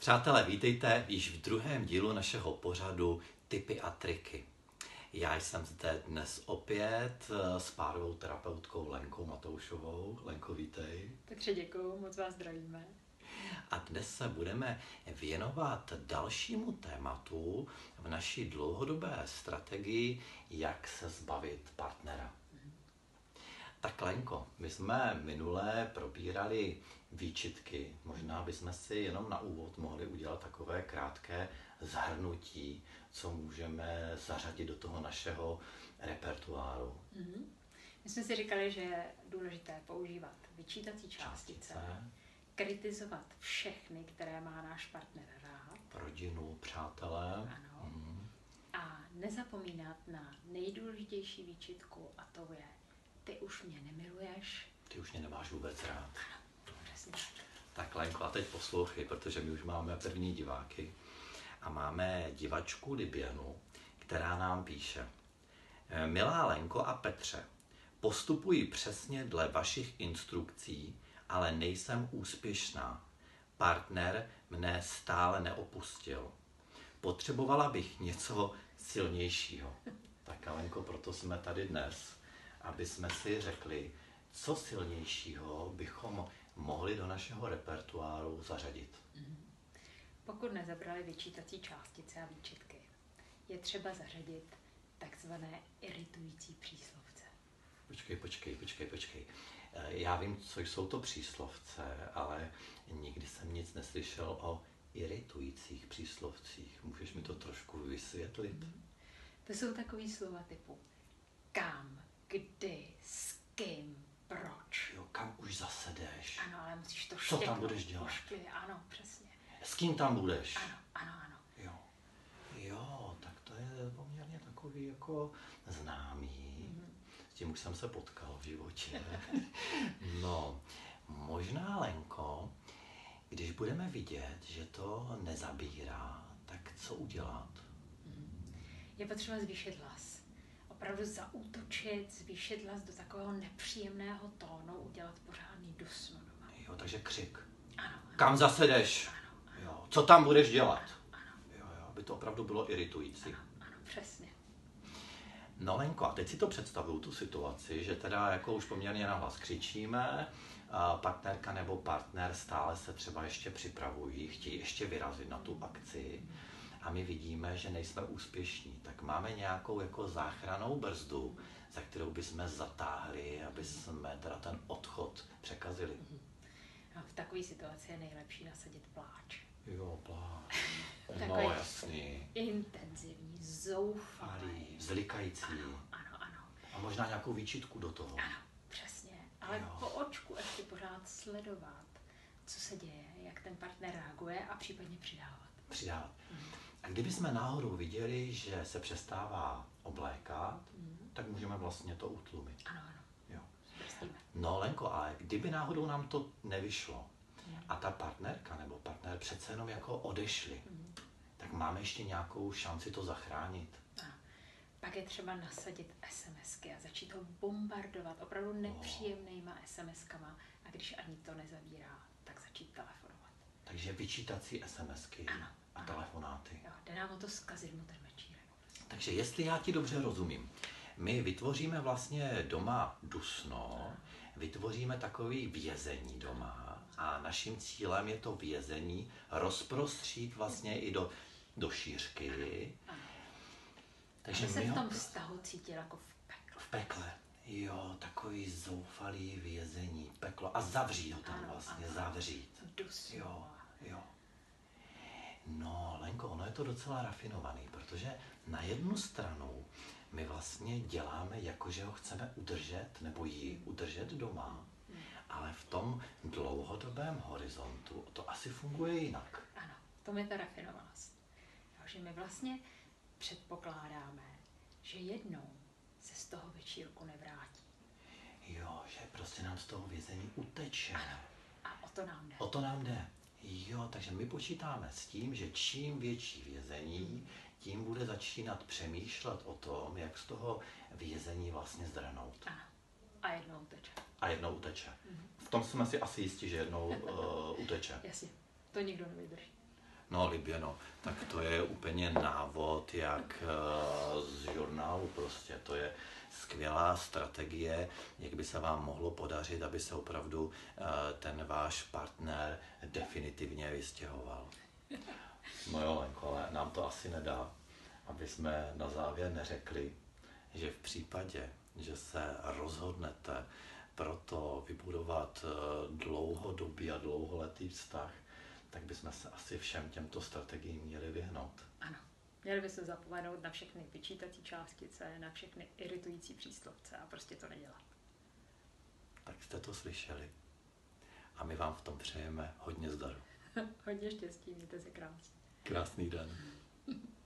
Přátelé, vítejte již v druhém dílu našeho pořadu Typy a triky. Já jsem zde dnes opět eh, s párovou terapeutkou Lenkou Matoušovou. Lenko, vítej. Petře, děkuju, moc vás zdravíme. A dnes se budeme věnovat dalšímu tématu v naší dlouhodobé strategii, jak se zbavit partnera. Tak Lenko, my jsme minulé probírali výčitky. Možná bychom si jenom na úvod mohli udělat takové krátké zhrnutí, co můžeme zařadit do toho našeho repertoáru. Mm-hmm. My jsme si říkali, že je důležité používat vyčítací částice, částice, kritizovat všechny, které má náš partner rád. Rodinu, přátelé. Ano. Mm. A nezapomínat na nejdůležitější výčitku a to je, ty už mě nemiluješ. Ty už mě nemáš vůbec rád. Ano. Tak Lenko, a teď poslouchej, protože my už máme první diváky a máme divačku Libianu, která nám píše. Eh, Milá Lenko a Petře, postupuji přesně dle vašich instrukcí, ale nejsem úspěšná. Partner mne stále neopustil. Potřebovala bych něco silnějšího. Tak Lenko, proto jsme tady dnes, aby jsme si řekli, co silnějšího bychom mohli do našeho repertoáru zařadit. Mhm. Pokud nezabrali vyčítací částice a výčitky, je třeba zařadit takzvané iritující příslovce. Počkej, počkej, počkej, počkej. Eh, já vím, co jsou to příslovce, ale nikdy jsem nic neslyšel o iritujících příslovcích. Můžeš mi to trošku vysvětlit? Mm. To jsou takové slova typu kam, kdy, s kým, proč. Jo, kam už zase jdeš? Ano, ale musíš to Co tam budeš dělat? Ušklivě, ano, přesně. S kým tam budeš? Ano, ano, ano. Jo. Jo, tak to je poměrně takový jako známý. Mm-hmm. S tím už jsem se potkal v životě. no, možná Lenko, když budeme vidět, že to nezabírá, tak co udělat? Mm-hmm. Je potřeba zvýšit hlas opravdu zaútočit, zvýšit hlas do takového nepříjemného tónu, udělat pořádný dusno doma. Jo, takže křik. Ano. ano. Kam zase jdeš? Ano, ano. Jo. Co tam budeš dělat? Ano, ano. Jo, jo, aby to opravdu bylo iritující. Ano, ano, přesně. No Lenko, a teď si to představuju, tu situaci, že teda jako už poměrně nahlas křičíme, partnerka nebo partner stále se třeba ještě připravují, chtějí ještě vyrazit na tu akci a my vidíme, že nejsme úspěšní, tak máme nějakou jako záchranou brzdu, za kterou bychom zatáhli, aby jsme teda ten odchod překazili. Mhm. A v takové situaci je nejlepší nasadit pláč. Jo, pláč. no jasný. Intenzivní, zoufalý. Zlikající. Ano, ano, ano. A možná nějakou výčitku do toho. Ano, přesně. Ale jo. po očku ještě pořád sledovat, co se děje, jak ten partner reaguje a případně přidávat. Přidávat. Mhm. Kdyby jsme náhodou viděli, že se přestává oblékat, mm. tak můžeme vlastně to utlumit. Ano, ano. Jo. No Lenko, ale kdyby náhodou nám to nevyšlo mm. a ta partnerka nebo partner přece jenom jako odešli, mm. tak máme ještě nějakou šanci to zachránit. Ano. Pak je třeba nasadit SMSky a začít ho bombardovat opravdu nepříjemnýma SMSkama a když ani to nezabírá, tak začít telefonovat. Takže vyčítací SMSky. Ano a telefonáty. Jo, jde nám o to zkazit mu ten večírek. Takže jestli já ti dobře rozumím, my vytvoříme vlastně doma dusno, vytvoříme takový vězení doma a naším cílem je to vězení rozprostřít vlastně i do, do šířky. Takže se v tom vztahu cítil jako v pekle. V pekle. Jo, takový zoufalý vězení, peklo. A zavřít ho tam ano, vlastně, ano. zavřít. Dusno. Jo, jo. No, Lenko, ono je to docela rafinovaný, protože na jednu stranu my vlastně děláme, jako že ho chceme udržet, nebo ji udržet doma, ale v tom dlouhodobém horizontu to asi funguje jinak. Ano, to je ta rafinovanost. že my vlastně předpokládáme, že jednou se z toho večírku nevrátí. Jo, že prostě nám z toho vězení uteče. Ano, a o to nám jde. O to nám jde. Jo, takže my počítáme s tím, že čím větší vězení, tím bude začínat přemýšlet o tom, jak z toho vězení vlastně zdrhnout. Ano. A jednou uteče. A jednou uteče. Mm-hmm. V tom jsme si asi jistí, že jednou uh, uteče. Jasně, to nikdo nevydrží. No, Liběno, tak to je úplně návod, jak eh, z žurnálu prostě. To je skvělá strategie, jak by se vám mohlo podařit, aby se opravdu eh, ten váš partner definitivně vystěhoval. No jo, Lenko, ale nám to asi nedá, aby jsme na závěr neřekli, že v případě, že se rozhodnete pro to vybudovat eh, dlouhodobý a dlouholetý vztah, tak bychom se asi všem těmto strategiím měli vyhnout. Ano. Měli by se zapomenout na všechny vyčítací částice, na všechny iritující příslovce a prostě to nedělat. Tak jste to slyšeli. A my vám v tom přejeme hodně zdaru. hodně štěstí, mějte se krásně. Krásný den.